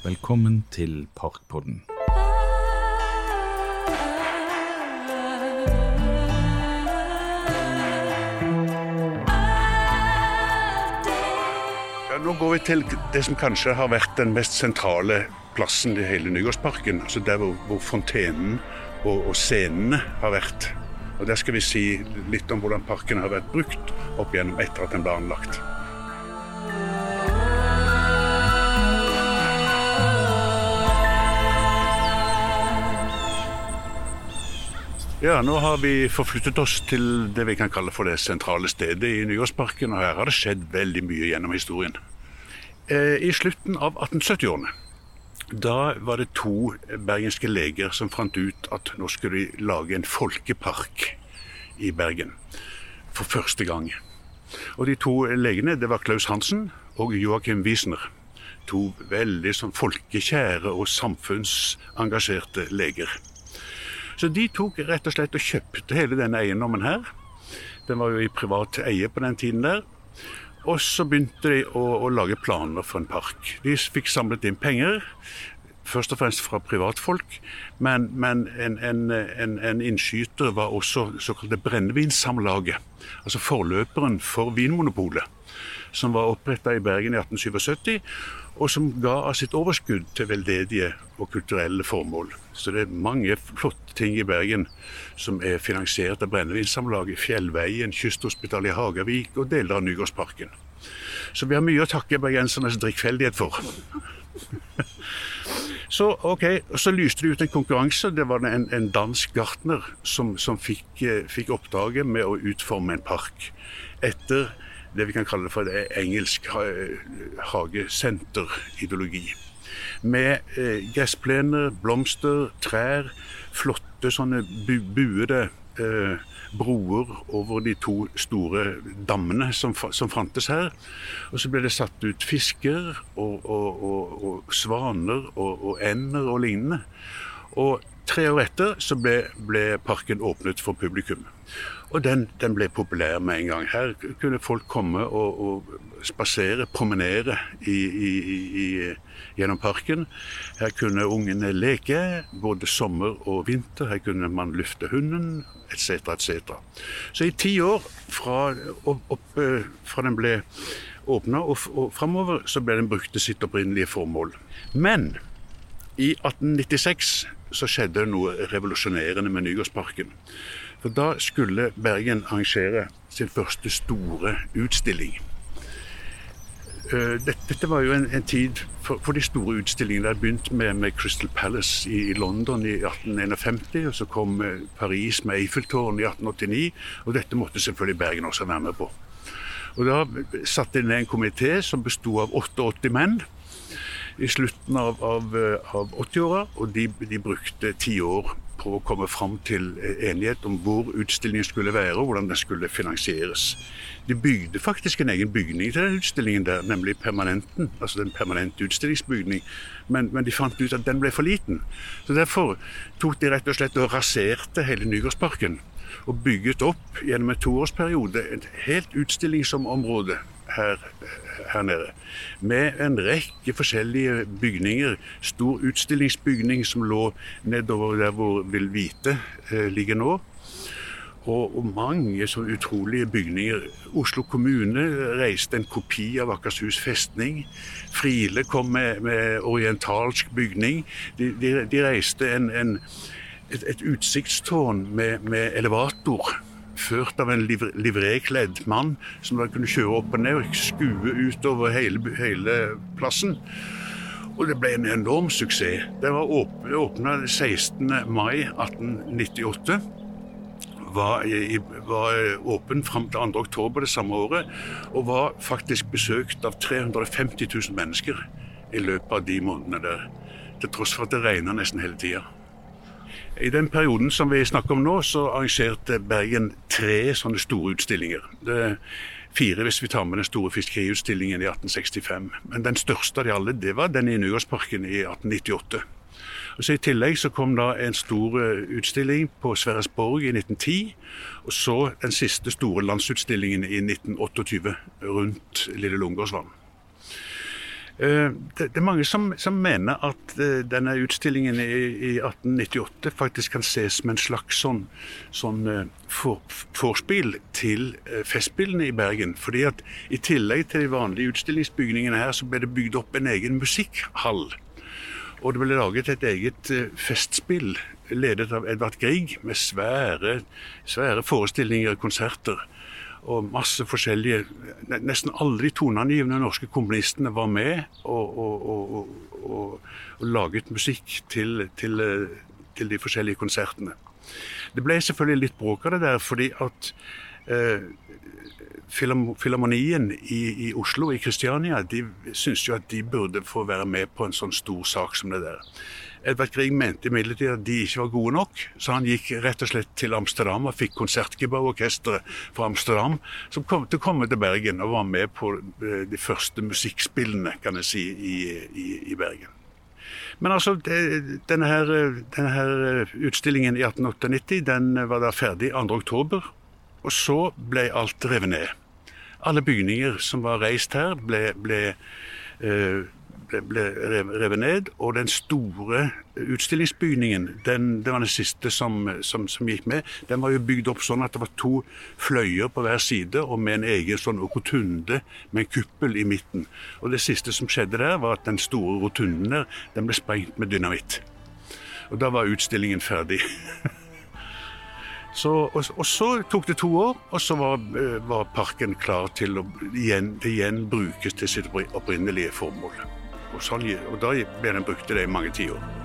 Velkommen til Parkpodden. Nå går vi til det som kanskje har vært den mest sentrale plassen i hele Nygårdsparken. Altså der hvor, hvor fontenen og, og scenene har vært. Og Der skal vi si litt om hvordan parken har vært brukt opp igjennom etter at den ble anlagt. Ja, nå har vi forflyttet oss til det vi kan kalle for det sentrale stedet i Nyårsparken, Og her har det skjedd veldig mye gjennom historien. Eh, I slutten av 1870-årene da var det to bergenske leger som fant ut at nå skulle de lage en folkepark i Bergen. For første gang. Og de to legene det var Klaus Hansen og Joakim Wiesner. To veldig folkekjære og samfunnsengasjerte leger. Så de tok rett og slett og kjøpte hele denne eiendommen her. Den var jo i privat eie på den tiden der. Og så begynte de å, å lage planer for en park. De fikk samlet inn penger, først og fremst fra privatfolk. Men, men en, en, en, en, innskyter var også såkalte Brennevinsamlaget. Altså forløperen for Vinmonopolet. Som var oppretta i Bergen i 1877 og som ga av sitt overskudd til veldedige og kulturelle formål. Så det er mange flotte ting i Bergen som er finansiert av Brennevinsamlaget, Fjellveien, Kysthospitalet i Hagavik og deler av Nygårdsparken. Så vi har mye å takke bergensernes drikkfeldighet for. Så okay, så lyste det ut en konkurranse. Det var en, en dansk gartner som, som fikk, eh, fikk oppdraget med å utforme en park. Etter det vi kan kalle for engelsk hagesenterideologi. Med eh, gressplener, blomster, trær, flotte sånne bu buede eh, broer over de to store dammene som, som, fantes her. Og så ble det satt ut fisker og, og, og, og svaner og, ender og lignende. Og tre år etter så ble, ble parken åpnet for publikum. Og den, den, ble populær med en gang. Her kunne folk komme og, og spasere, promenere i, i, i, gjennom parken. Her kunne ungene leke, både sommer og vinter. Her kunne man lufte hunden, etc., etc. Så i ti år fra, opp, fra den ble åpna og, og framover, så ble den brukt til sitt opprinnelige formål. Men i 1896 så skjedde det noe revolusjonerende med Nygårdsparken. For da skulle Bergen arrangere sin første store utstilling. Eh, dette var jo en, en tid for, for, de store utstillingene. Det begynte med, med Crystal Palace i, London i 1851. og Så kom eh, Paris med Eiffeltårnet i 1889. Og dette måtte selvfølgelig Bergen også være med på. Og Da satte de ned en komité som besto av 88 menn i slutten av, av, eh, av 80-åra. Og de, de brukte ti år på å komme fram til eh, enighet om hvor utstillingen skulle være, og hvordan den skulle finansieres. De bygde faktisk en egen bygning til den utstillingen der, nemlig permanenten. Altså den permanente utstillingsbygning. Men, men, de fant ut at den ble for liten. Så derfor tok de rett og slett og raserte hele Nygårdsparken. Og bygget opp gjennom en toårsperiode et helt utstillingsområde her, her, nede. Med en rekke forskjellige bygninger. Stor utstillingsbygning som lå nedover der hvor Vilvite eh, ligger nå. Og, og, mange så utrolige bygninger. Oslo kommune reiste en kopi av Akershus festning. Friele kom med, med orientalsk bygning. De, de, de reiste en, en, et, et utsiktstårn med, med elevator ført av en liv livrekledd mann som da kunne kjøre opp og ned og skue utover hele, hele plassen. Og det ble en enorm suksess. Det var åpna 16. mai 1898. Var, var åpen fram til 2. oktober det samme året, og var faktisk besøkt av 350 000 mennesker i løpet av de månedene der. Til tross for at det regna nesten hele tida. I den perioden som vi snakker om nå, så arrangerte Bergen tre sånne store utstillinger. Det fire hvis vi tar med den store fiskeriutstillingen i 1865. Men den største av de alle, det var den i Nygårdsparken i 1898. Og så I tillegg så kom da en stor eh, utstilling på Sverresborg i 1910. Og så den siste store landsutstillingen i 1928 rundt Lille Lungårdsvann. Eh, det, er mange som, som mener at uh, denne utstillingen i, i, 1898 faktisk kan ses som en slags sånn, sånn uh, for, forspill til Festspillene i Bergen. Fordi at i tillegg til de vanlige utstillingsbygningene her, så ble det bygd opp en egen musikkhall. Og det ble laget et eget festspill ledet av Edvard Grieg med svære, svære forestillinger og konserter og masse forskjellige Nesten alle de toneangivende norske komponistene var med og, og, og, og laget musikk til, til, til, de forskjellige konsertene. Det ble selvfølgelig litt bråk av det der, fordi at eh, Filharmonien i, i, Oslo, i Kristiania, de syntes jo at de burde få være med på en sånn stor sak som det der. Edvard Grieg mente imidlertid at de ikke var gode nok, så han gikk rett og slett til Amsterdam og fikk Konsertgebouw-orkesteret fra Amsterdam, som kom til å komme til Bergen og var med på eh, de første musikkspillene, kan jeg si, i, i, i Bergen. Men altså, det, denne, her, denne, her, utstillingen i 1898 den var da ferdig 2.10. Og så ble alt revet ned. Alle bygninger som var reist her, ble, ble eh, ble, ble revet ned. Og den store utstillingsbygningen, den, det var den siste som, som, som, gikk med, den var jo bygd opp sånn at det var to fløyer på hver side, og med en egen sånn rotunde med en kuppel i midten. Og det siste som skjedde der, var at den store rotunden der, den ble sprengt med dynamitt. Og da var utstillingen ferdig. Så, og, og, så tok det to år, og så var, eh, var parken klar til å igjen, igjen brukes til sitt opprinnelige formål. Og, sånn, og da ble den brukt til det i mange tiår.